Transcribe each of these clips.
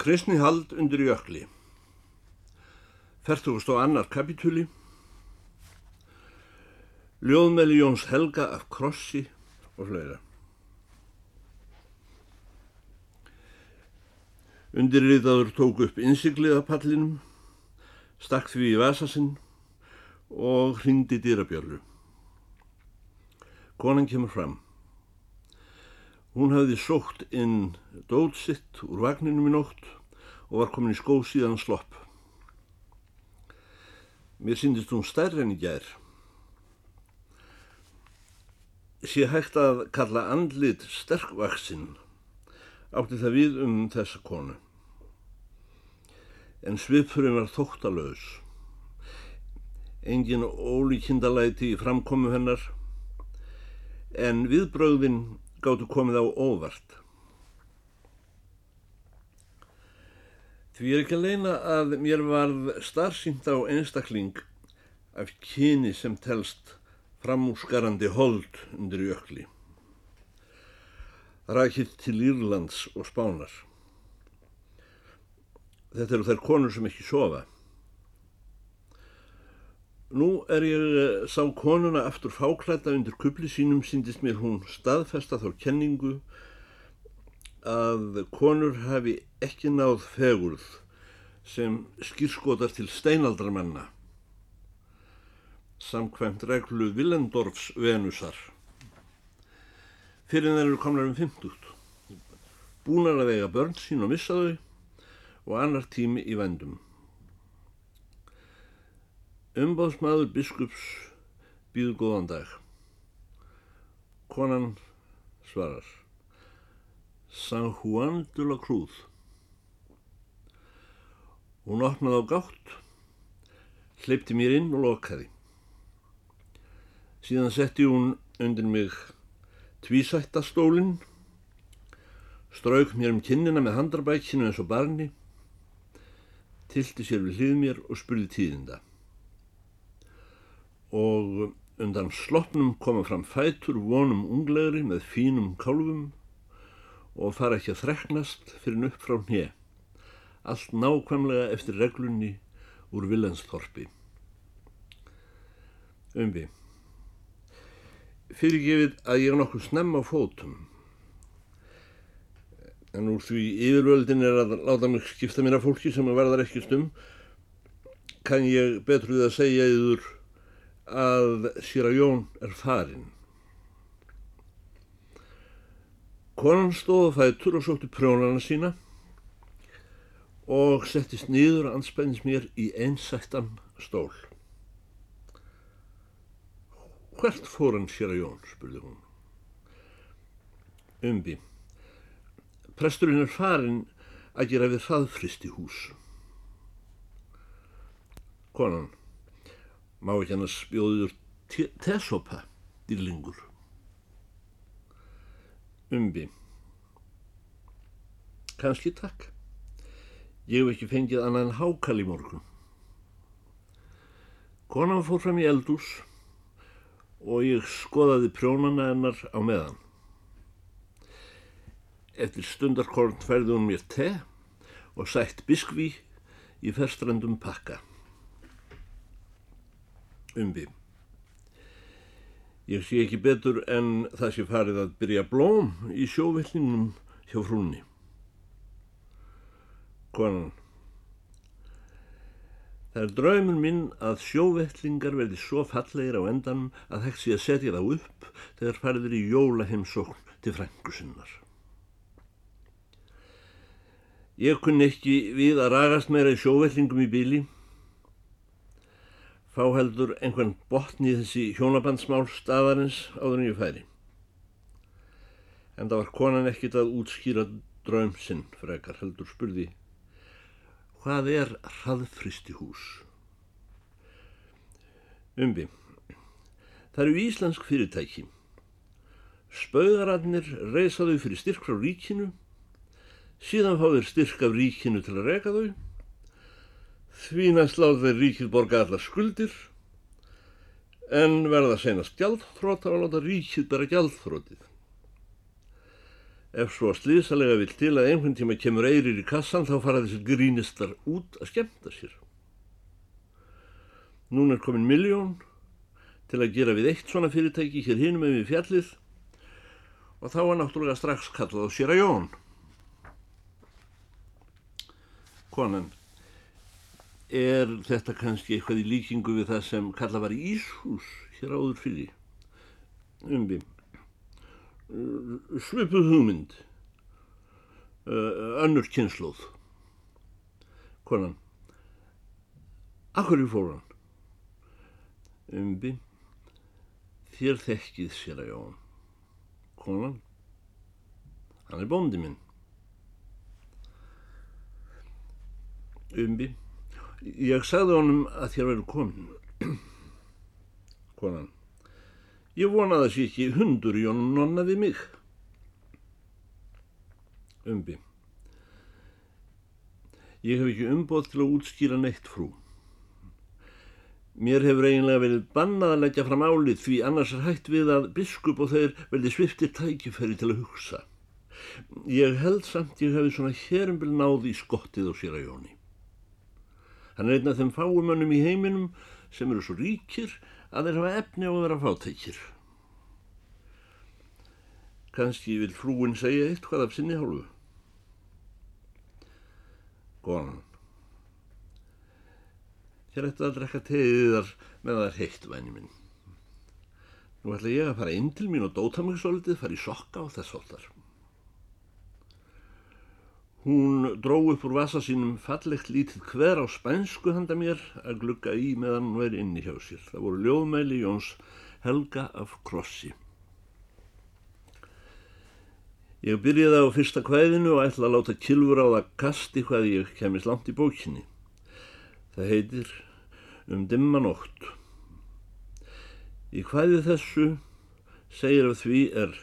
Kristni hald undir jökli. Fertugust og annar kapitúli. Ljóðmeli Jóns Helga af Krossi og fleira. Undirriðaður tók upp innsigliðapallinum, stakk því í vasasinn og hringdi dýrabjörlu. Konan kemur fram. Hún hafði sótt inn dót sitt úr vagninum í nótt og var komin í skó síðan slopp. Mér syndist hún stærri enn í gær. Sé hægt að kalla andlit sterkvaksinn átti það við um þessa konu. En svipurinn var þóttalöðs. Engin ólíkindalæti í framkomu hennar en viðbröðin gáttu komið á óvart. Því er ekki að leina að mér varð starfsýnt á einstakling af kyni sem telst framúsgarandi hold undir jökli. Rækitt til Írlands og Spánar. Þetta eru þær konur sem ekki sofa. Nú er ég eh, sá konuna aftur fáklæta undir kubli sínum síndist mér hún staðfesta þá kenningu að konur hafi ekki náð fegurð sem skýrskotar til steinaldramanna samkvæmt reglu Willendorfs venusar. Fyrir þeir eru komlar um 50 búnar að vega börn sín og missa þau og annar tími í vendum Umbáðsmaður biskups býður góðan dag. Konan svarar. San Juan de la Cruz. Hún opnaði á gátt, hleypti mér inn og lokaði. Síðan setti hún undir mig tvísættastólinn, strauk mér um kinnina með handarbækinu eins og barni, tilti sér við hlið mér og spurði tíðinda og undan slottnum koma fram fætur vonum unglegri með fínum kálfum og fara ekki að þreknast fyrir upp frá hnje. Allt nákvæmlega eftir reglunni úr Vilensþorpi. Umbi. Fyrirgefið að ég er nokkuð snemm á fótum. En úr því yfirvöldin er að láta mig skipta mér af fólki sem að verðar ekki stum, kann ég betruð að segja yfir að Sýra Jón er farinn. Konan stóða fætur og sótti prjónana sína og settist niður að anspennist mér í einsættan stól. Hvert fór hann Sýra Jón, spurði hún. Umbi. Presturinn er farinn að gera við hraðfrist í hús. Konan má ekki hann að spjóður tesopa dýrlingur. Umbi. Kanski takk. Ég hef ekki fengið annað en hákall í morgun. Konan fór fram í eldús og ég skoðaði prjónana hennar á meðan. Eftir stundarkorn færði hún mér te og sætt biskvi í ferstrandum pakka umbi. Ég sé ekki betur en það sé farið að byrja blóm í sjóvellinum hjá frúnni. Konan. Það er draumun minn að sjóvellingar verði svo fallegir á endanum að hægt sé að setja þá upp þegar fariður í jólaheimsókn til frængusinnar. Ég kunni ekki við að ragast meira í sjóvellingum í bíli fá heldur einhvern botn í þessi hjónabandsmál staðarins áður en ég færi. En það var konan ekkit að útskýra draum sinn frekar heldur spurði hvað er hraðfristi hús? Umbi, það eru íslensk fyrirtæki. Spauðarannir reysa þau fyrir styrk frá ríkinu, síðan fá þeir styrk af ríkinu til að reyka þau Því næst láð þeir ríkið borga allar skuldir en verða senast gjaldþrótt að láta ríkið bera gjaldþróttið. Ef svo slísalega vil til að einhvern tíma kemur eirir í kassan þá fara þessi grínistar út að skemta sér. Nún er komin miljón til að gera við eitt svona fyrirtæki hér hinum með við fjallið og þá var náttúrulega strax kallað á sér að jón. Konan, er þetta kannski eitthvað í líkingu við það sem kallað var Íshús hér áður fyrir? Umbi, svipuð hugmynd, önnur kynnslóð. Konan, akkur í fóran? Umbi, þér þekkið sér að jón. Konan, hann er bóndi minn. Umbi, ég sagði honum að þér verið komin. Konan, ég vonaði að sé ekki hundur í honum nonna við mig. Umbi, ég hef ekki umboð til að útskýra neitt frú. Mér hefur eiginlega verið bannað að leggja fram álið því annars er hægt við að biskup og þeir veldi sviftir tækifæri til að hugsa. Ég held samt ég hefði svona hérumbil náði í skottið á sér að jóni. Hann er einn af þeim fáumönnum í heiminum sem eru svo ríkir að þeir hafa efni á að vera fátækir. Kanski vil frúin segja eitthvað af sinni hálfu. Góðan. Þér ætti að drekka tegið þar með það er heitt væni minn. Nú ætla ég að fara inn til mín og dóta mig svolítið, fara í sokka og þess hóttar. Hún dró upp úr vasa sínum fallegt lítið hver á spænsku handa mér að glugga í meðan hún veri inni hjá sér. Það voru ljóðmæli Jóns Helga af Krossi. Ég byrjaði á fyrsta kvæðinu og ætla að láta kilfur á það kasti hvað ég kemist langt í bókinni. Það heitir Um dimma nótt. Í hvaðið þessu segir af því er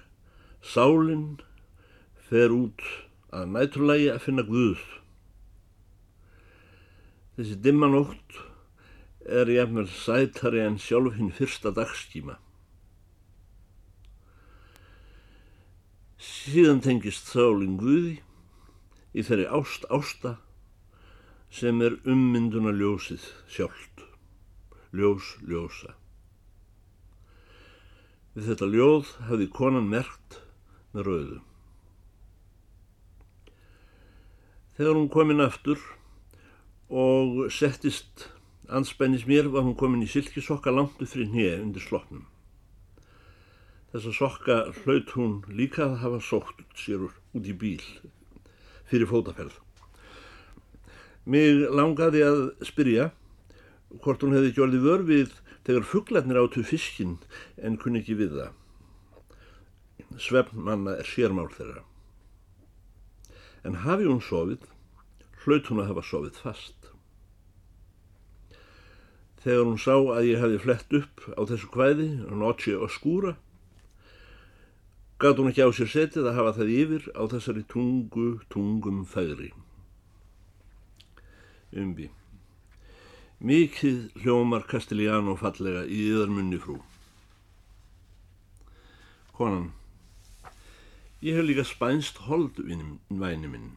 Sálinn fer út að næturlægi að finna Guð. Þessi dimma nótt er jafnvel sætari en sjálf hinn fyrsta dagskíma. Síðan tengist Sálinn Guði í þeirri ást ásta sem er ummynduna ljósið sjálft, ljós ljósa. Við þetta ljóð hafði konan merkt með rauðu. Þegar hún kominn aftur og settist anspennis mér var hún komin í silkisokka langt upp fyrir hnið undir slopnum. Þessa sokka hlaut hún líka að hafa sótt sér út í bíl fyrir fótaferð. Mig langaði að spyrja hvort hún hefði orðið vörfið þegar fugglarnir átu fiskinn en kunni ekki við það. Svefnmanna er sérmál þeirra. En hafi hún sofið, hlaut hún að hafa sofið fast. Þegar hún sá að ég hefði flett upp á þessu kvæði, notchi og skúra, gæti hún ekki á sér setið að hafa það yfir á þessari tungu, tungum færi umbi. Mikið hljómar Castelliano fallega í yðarmunni frú. Konan, ég hef líka spænst hold væni minn.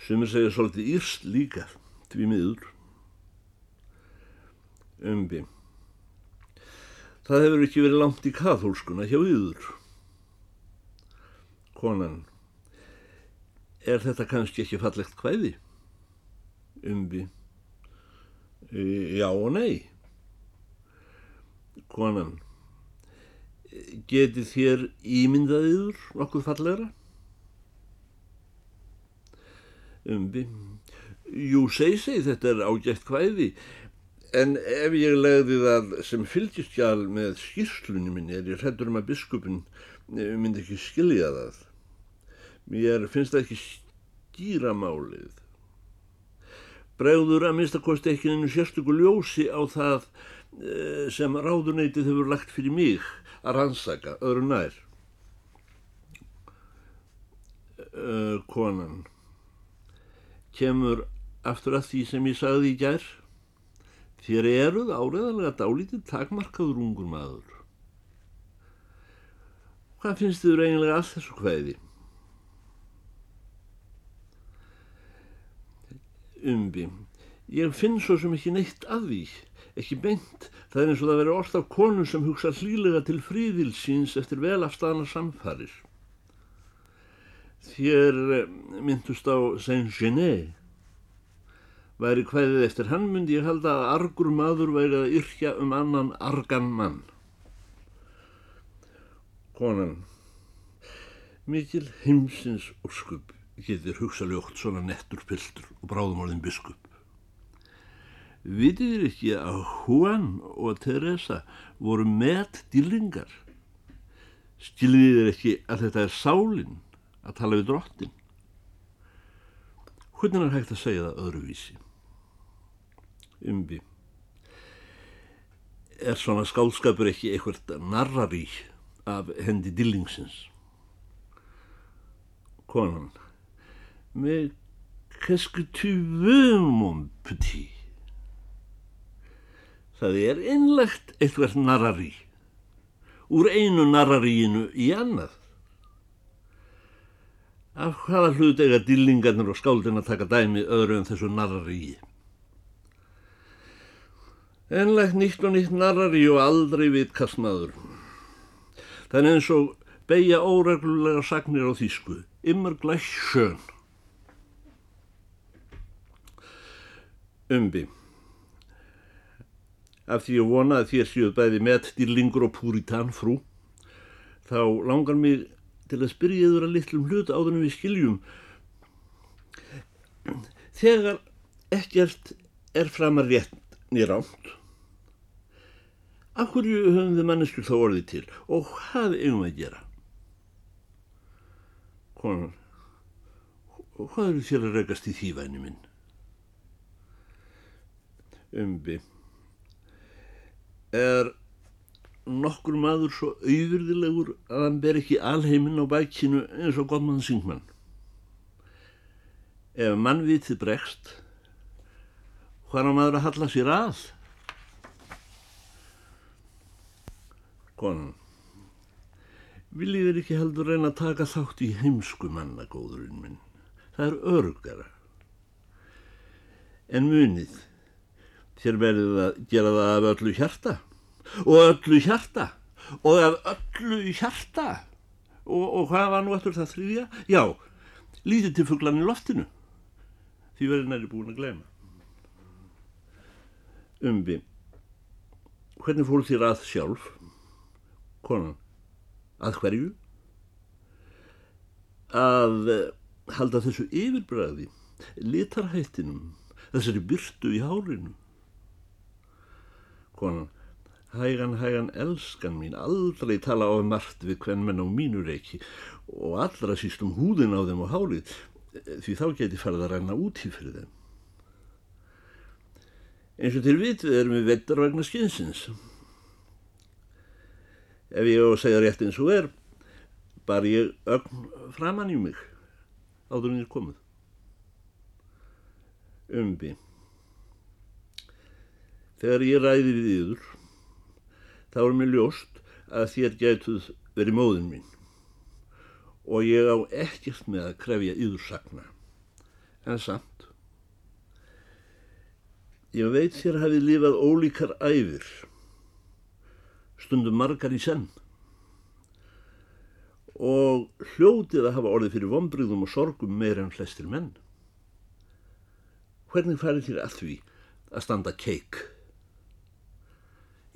Sumir segja svolítið írst líka, því miður. Umbi. Það hefur ekki verið langt í kathólskuna hjá yður. Konan, er þetta kannski ekki fallegt hvæði? Umbi. Já og nei. Konan. Geti þér ímyndaðiður nokkuð fallegra? Umbi. Jú, segi, segi, þetta er ágætt hvæði, en ef ég legði það sem fylgistjál með skýrslunni minni er ég hrettur um að biskupin myndi ekki skilja það. Mér finnst það ekki skýra málið. Bregður að minnstakosti ekki einu sérstöku ljósi á það sem ráðuneytið hefur lagt fyrir mig að rannsaka öðru nær. Konan kemur aftur að því sem ég sagði í gær. Þér eruð áreðanlega dálítið takmarkaður ungur maður. Hvað finnst þið eiginlega að þessu hvaði? Umbi, ég finn svo sem ekki neitt að því, ekki beint, það er eins og það veri orð af konu sem hugsa hlýlega til fríðilsins eftir velafstana samfarir. Þér eh, myndust á Saint-Genet. Væri hvaðið eftir hann myndi ég halda að argur maður væri að yrkja um annan argan mann. Konan, mikil heimsins óskup getur hugsa ljótt svona nettur piltur og bráðum orðin biskup. Vitið ekki að Juan og Teresa voru með dýlingar? Skilðið þér ekki að þetta er sálinn að tala við drottin? Hvernig er hægt að segja það öðruvísi? Umbi. Er svona skálskapur ekki eitthvað narrarí af hendi dýlingsins? Konan. Que tu veux, mon petit? Það er einlegt eitthvað narrarí. Úr einu narraríinu í annað. Af hvaða hlut eiga dillingarnir og skáldin að taka dæmi öðru en þessu narraríi? Einlegt nýtt og nýtt narrarí og aldrei vitkastmaður. Það er eins og beigja óreglulega sagnir á þýsku. Immer gleich schön. umbi. Af því að vona að þér séu bæði með dýrlingur og púritan frú, þá langar mig til að spyrja yfir að litlum hlut áður en við skiljum. Þegar ekkert er framar rétt nýránt, af hverju höfum við manneskur þá orðið til og hvað eigum að gera? Konan, hvað eru þér að regast í þývæni minn? umbi er nokkur maður svo auðurðilegur að hann ber ekki alheiminn á bækinu eins og Godman Singman ef mannvitið bregst hvað er maður að halla sér að? Konan viljið þér ekki heldur reyna að taka þátt í heimsku mannagóðurinn minn? Það er örgara en munið þér verður að gera það af öllu hjarta. Og öllu hjarta. Og af öllu hjarta. Og, og hvað var nú eftir það þrýðja? Já, lítið til fugglan í loftinu. Því verður næri búin að glema Umbi hvernig fór þér að sjálf konan? Að hverju? Að halda þessu yfirbræði litarhættinum þessari byrtu í hárinu konan. Hægan, hægan, elskan mín, aldrei tala á margt við hvern menn á mínu reiki og allra síst um húðin á þeim og hálið, því þá geti farið að ræna út í fyrir þeim. Eins og til vitið erum við vettar vegna skynsins. Ef ég á að segja rétt eins og er, bar ég ögn framann í mig áður en ég komið. Umbi. Þegar ég ræði við yður, þá er mér ljóst að þér gætuð verið móðin mín og ég á ekkert með að krefja yður sakna. En samt, ég veit þér hafið lifað ólíkar æfir, stundum margar í senn og hljótið að hafa orðið fyrir vonbröðum og sorgum meira en flestir menn. Hvernig farið þér að því að standa keik?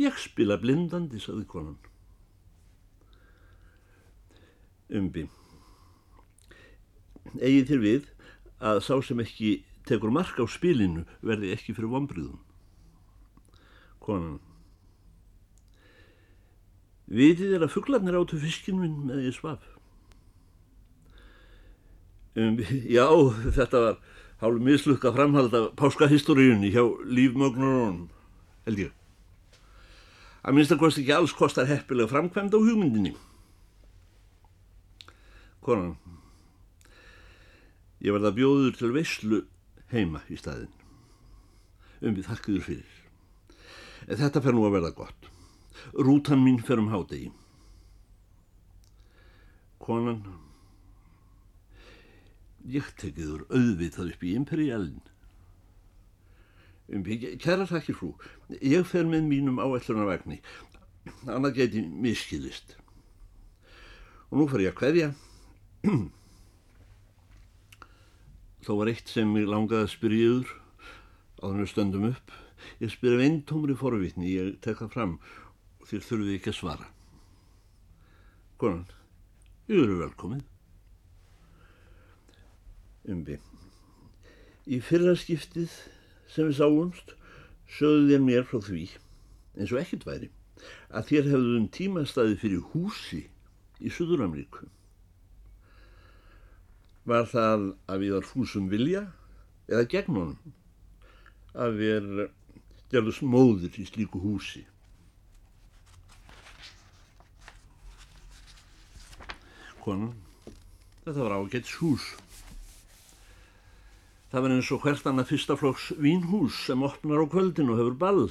Ég spila blindandi, saði konan. Umbi. Egið þér við að sá sem ekki tekur mark á spilinu verði ekki fyrir vonbríðum. Konan. Vitið er að fugglarnir áttu fiskinn minn með ég svaf. Umbi. Já, þetta var hálf mislukka framhald af páskahistoríunni hjá lífmögnurunum, held ég að minnst að kosti ekki alls kostar heppilega framkvæmd á hugmyndinni. Konan, ég var það bjóður til veyslu heima í staðin. Umbið þakkiður fyrir. Þetta fer nú að verða gott. Rútan mín fer um hádegi. Konan, ég tekiður auðvitað upp í imperialin. Um, kæra þakkir frú, ég fer með mínum áætlunarvagni, annað geti miskilist. Og nú fer ég að hverja. Þó var eitt sem ég langaði að spyrja yfir á þannig stöndum upp. Ég spyrja veintómri forvitni, ég tek það fram og þér þurfið ekki að svara. Konan, ég eru velkomið. Umbi, í fyrra skiptið sem við sáumst sögðu þér mér frá því, eins og ekkert væri, að þér hefðum tímastæði fyrir húsi í Suður-Ameríku. Var það að við var fúsum vilja eða gegn honum að við gerðum móður í slíku húsi? Konan, þetta var ágæts hús. Það var eins og hvert annað fyrstaflokks vínhús sem opnar á kvöldin og hefur ball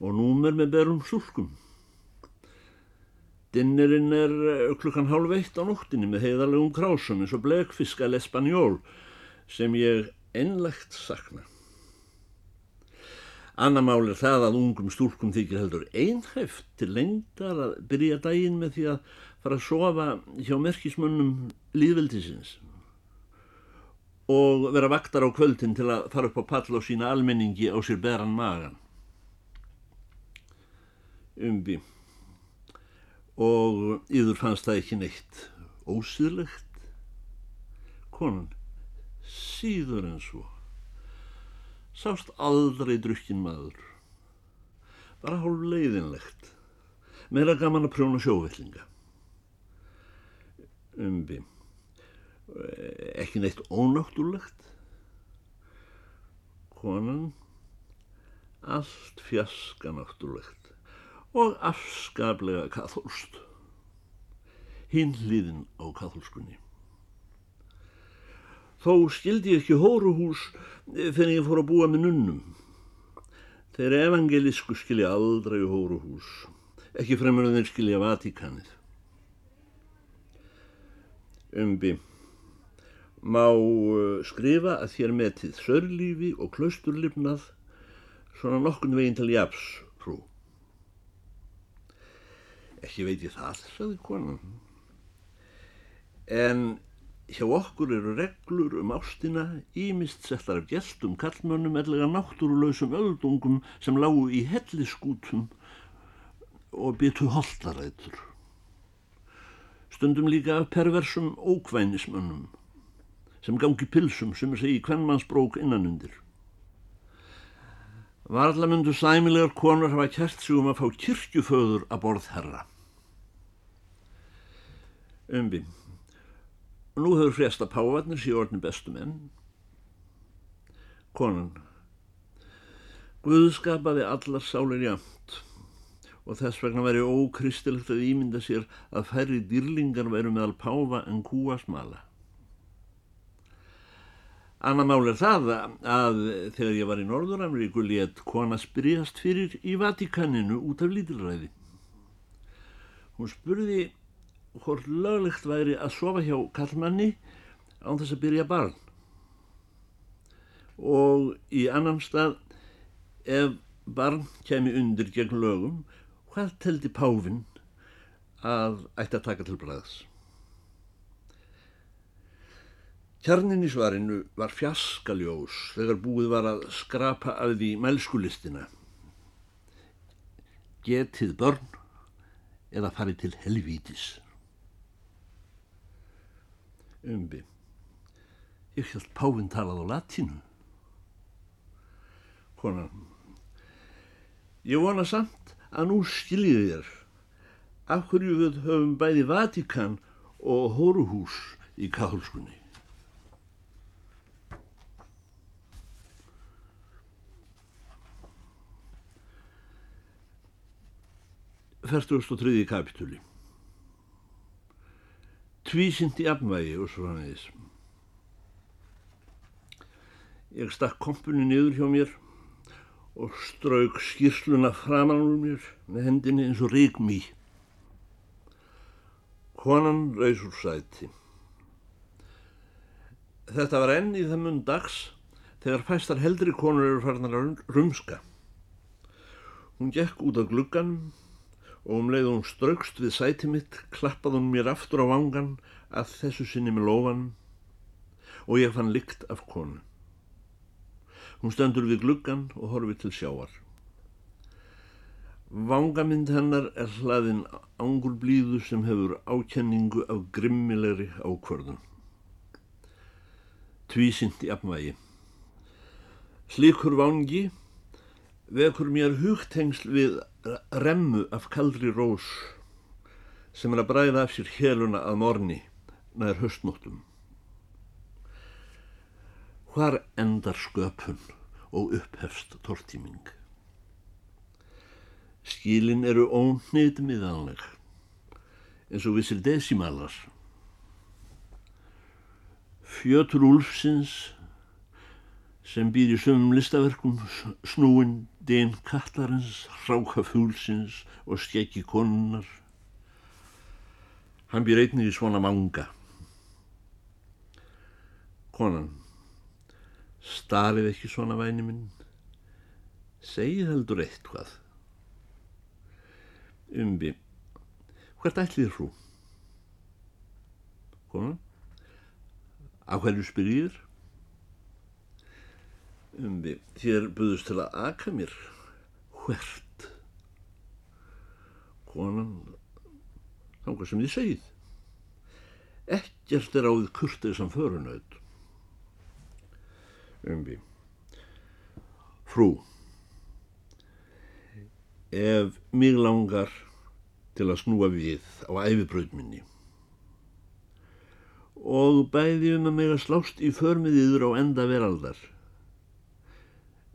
og númer með berum sulkum. Dinnerinn er eh, klukkan hálf eitt á nóttinni með heiðarlegum krásum eins og blekfiska l'espanjól sem ég ennlegt sakna. Annamál er það að ungum stúlkum þykir heldur einhæft til lengdar að byrja daginn með því að fara að sofa hjá merkismönnum líðveldisins og vera vaktar á kvöldin til að fara upp á pall og sína almenningi á sér beran magan. Umbi. Og yður fannst það ekki neitt ósýðlegt konan síður en svo. Sást aldrei drukkin maður. Bara hálf leiðinlegt. Meira gaman að prjóna sjóvellinga. Umbi ekki neitt ónáttúrlegt konan allt fjaska náttúrlegt og afskaplega katholst. Hinn hliðin á katholskunni. Þó skildi ég ekki hóruhús þegar ég fór að búa með nunnum. Þeir evangelísku skilja aldrei hóruhús, ekki fremur en þeir skilja Vatikanið. Umbi, má uh, skrifa að þér metið sörlífi og klausturlifnað svona nokkun veginn til japs, frú. Ekki veit ég það, sagði konan. En hjá okkur eru reglur um ástina ímist settar af gæltum kallmönnum ellega náttúruleusum öldungum sem lágu í helliskútum og byttu holdarætur. Stundum líka af perversum ókvænismönnum sem gangi pilsum sem segi kvennmannsbrók innanundir. Varðlamundu sæmilegar konur hafa kert sig um að fá kirkjuföður að borð herra. Umbi. Nú hefur fresta pávarnir síðan orðin bestu menn. Konan. Guð skapaði allar sálir jamt og þess vegna væri ókristilegt að ímynda sér að færri dýrlingar væru meðal páfa en kúasmala. Anna mál er það að þegar ég var í Norður-Ameríku létt kona spyrjast fyrir í Vatikaninu út af lítilræði. Hún spurði hvort löglegt væri að sofa hjá kallmanni án þess að byrja barn og í annan stað ef barn kemi undir gegn lögum hvað teldi Páfinn að ætti að taka til bræðs Kjarnin í svarinu var fjaskaljós þegar búið var að skrapa af því mælskulistina getið börn eða farið til helvítis umbi. Ég held Páinn talað á latínu. Konan. Ég vona samt að nú skiljiði þér af hverju við höfum bæði Vatikan og Hóruhús í kálskunni. Ferstust og triði kapitúli tvísynt í afnvægi og svo hann eðis. Ég stakk kompunni niður hjá mér og strauk skýrsluna framan úr mér með hendinni eins og reikmí. Konan reys úr sæti. Þetta var enn í það mun dags þegar fæstar heldri konur eru farnar að rumska. Hún gekk út af gluggan og um leið hún straukst við sæti mitt klappaði hún mér aftur á vangan að þessu sinni með lofan og ég fann lykt af konu. Hún stendur við gluggan og horfið til sjáar. Vangamind hennar er hlaðin angulblíðu sem hefur ákenningu af grimmilegri ákvörðun. Tvísynt í apnvægi. Slíkur vangi vekur mér hugtengsl við remmu af kaldri rós sem er að bræða af sér heluna að morni nær höstnóttum. Hvar endar sköpun og upphefst tortíming? Skílin eru ónýtt miðanleg, eins og vissir desimalar. Fjötur úlfsins sem býr í sömum listaverkum snúin dén kattarins, hráka fúlsins og skeggi konunnar. Hann býr einnig í svona manga. Konan, starið ekki svona væni minn, segið heldur eitt hvað umbi hvert ætlið frú konan að hverju spyrjir umbi þér buðust til að aka mér. Hvert? Konan þángar sem þið segið. Ekkert er áður kurtið sem förunauð umbi frú ef mig langar til að snúa við á æfibrautminni og bæði um að mig að slást í förmiðiður á enda veraldar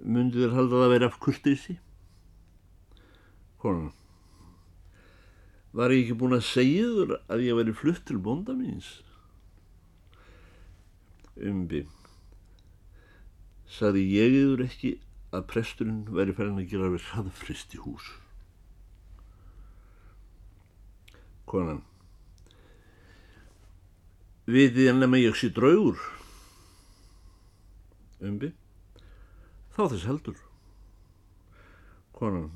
myndi þér halda það að vera af kurteysi konan. Var ég ekki búin að segja þur að ég væri flutt til bonda míns? Umbi. Saði ég yfir ekki að presturinn væri færðin að gera við hraðfrist í hús. Konan. Vitið en nema ég sé draugur? Umbi Þá þess heldur Konan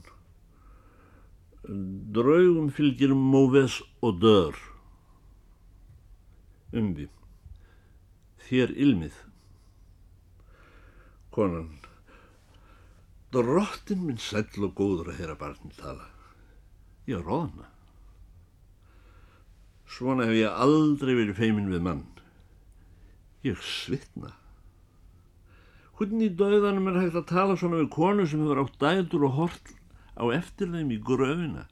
Draugum fylgir móves og dör Umbi Þér ilmið Konan Drottin minn sæll og góður að heyra barnin tala. Ég róðna. Svona hef ég aldrei verið feimin við mann. Ég svitna. Hvernig í dauðanum er hægt að tala svona við konu sem hefur átt dældur og hort á eftir þeim í gröfina?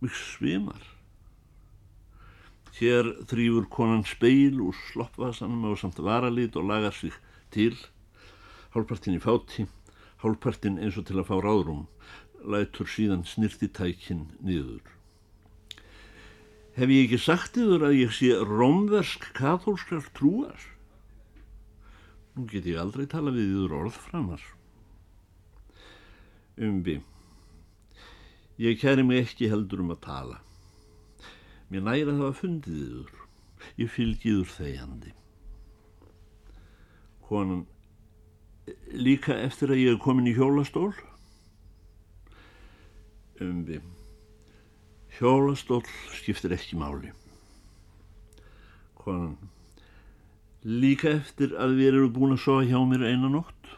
Mjög svimar. Hér þrýfur konan speil úr sloppvasanum á samt varalít og lagar sig til, hálfpartin í fáti hálfpartin eins og til að fá ráðrum, lætur síðan snirtitækin niður. Hef ég ekki sagt yfir að ég sé rómversk kathólskar trúar? Nú get ég aldrei tala við yfir orð framar. Umbi, ég kæri mig ekki heldur um að tala. Mér næra það að fundið yfir, ég fylgiður þegjandi. Konan líka eftir að ég hef komin í hjólastól umbi hjólastól skiptir ekki máli konan líka eftir að við erum búin að sofa hjá mér einanótt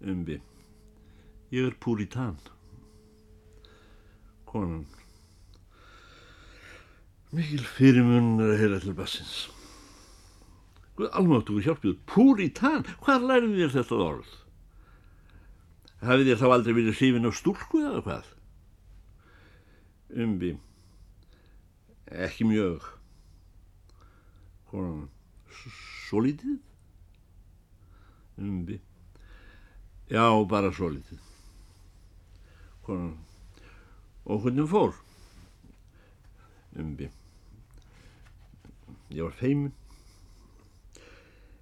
umbi ég er púritann konan mikil fyrirmun er að heyra til bassins almáttugur hjálpið, púritan, hvað lærið þér þetta orð? Hafið þér þá aldrei verið hrifin á stúlku eða hvað? Umbi, ekki mjög. Konan, svo lítið? Umbi, já, bara svo lítið. Konan, og hvernig fór? Umbi, ég var feimin.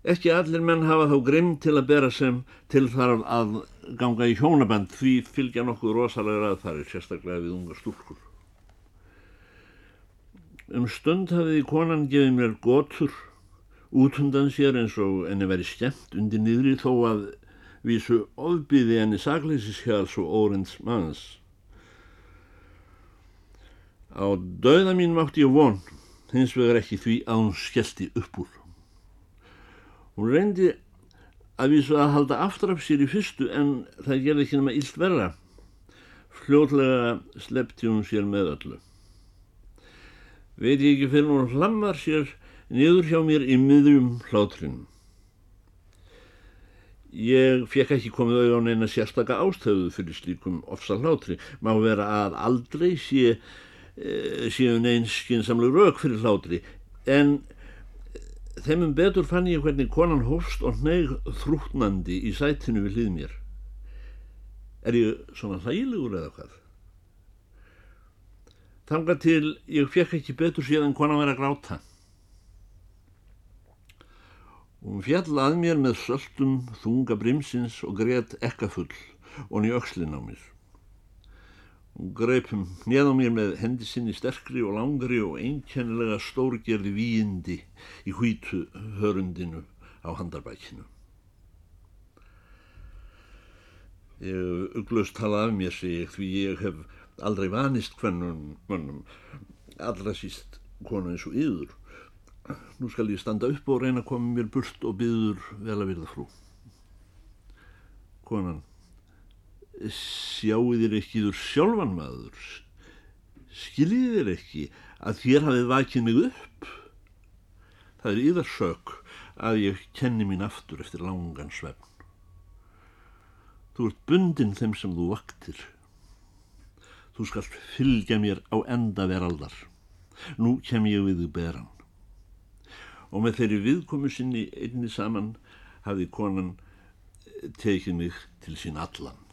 Ekki allir menn hafa þá grimm til að bera sem til þarf að ganga í hjónaband því fylgja nokkuð rosalega aðfæri, sérstaklega við unga stúlkur. Um stund hafiði konan gefið mér gotur út hundan sér eins og enni veri skemmt undir niðri þó að vísu ofbyði enni sagleysiskjals og óriðns manns. Á dauða mín mátti ég von, hins vegar ekki því að hún skellti upp úr. Hún reyndi að vísu að halda aftur af sér í fyrstu en það gerði ekki nema illt verra. Fljótlega sleppti hún sér með öllu. Veit ég ekki fyrir hún hlammar sér niður hjá mér í miðjum hlátrinum. Ég fekk ekki komið auðvitað á neina sérstaka ástöðu fyrir slíkum ofsa hlátri. Má vera að aldrei sé, e, séu neins skinsamlu rauk fyrir hlátri en þeimum betur fann ég hvernig konan hófst og neyg þrútnandi í sætinu við hlið mér. Er ég svona hlægilegur eða hvað? Þanga til ég fekk ekki betur síðan konan verið að gráta. Hún fjall að mér með söldum þunga brimsins og greiðt ekkafull og ný ökslin á mér. Hún greipum neð á mér með hendi sinni sterkri og langri og einkennilega stórgerði víindi í hvítu hörundinu á handarbækinu. Ég uglust tala af mér sig því ég hef aldrei vanist hvernum mönnum, allra síst konu eins og yður. Nú skal ég standa upp og reyna að koma mér burt og byður vel að verða frú. Konan sjáu þér ekki þúr sjálfan maður skiljið þér ekki að þér hafið vakið mig upp það er yðar sök að ég kenni mín aftur eftir langan svefn þú ert bundin þeim sem þú vaktir þú skalt fylgja mér á enda veraldar. Nú kem ég við þig beran. Og með þeirri viðkomu sinni einni saman hafði konan tekið mig til sín allan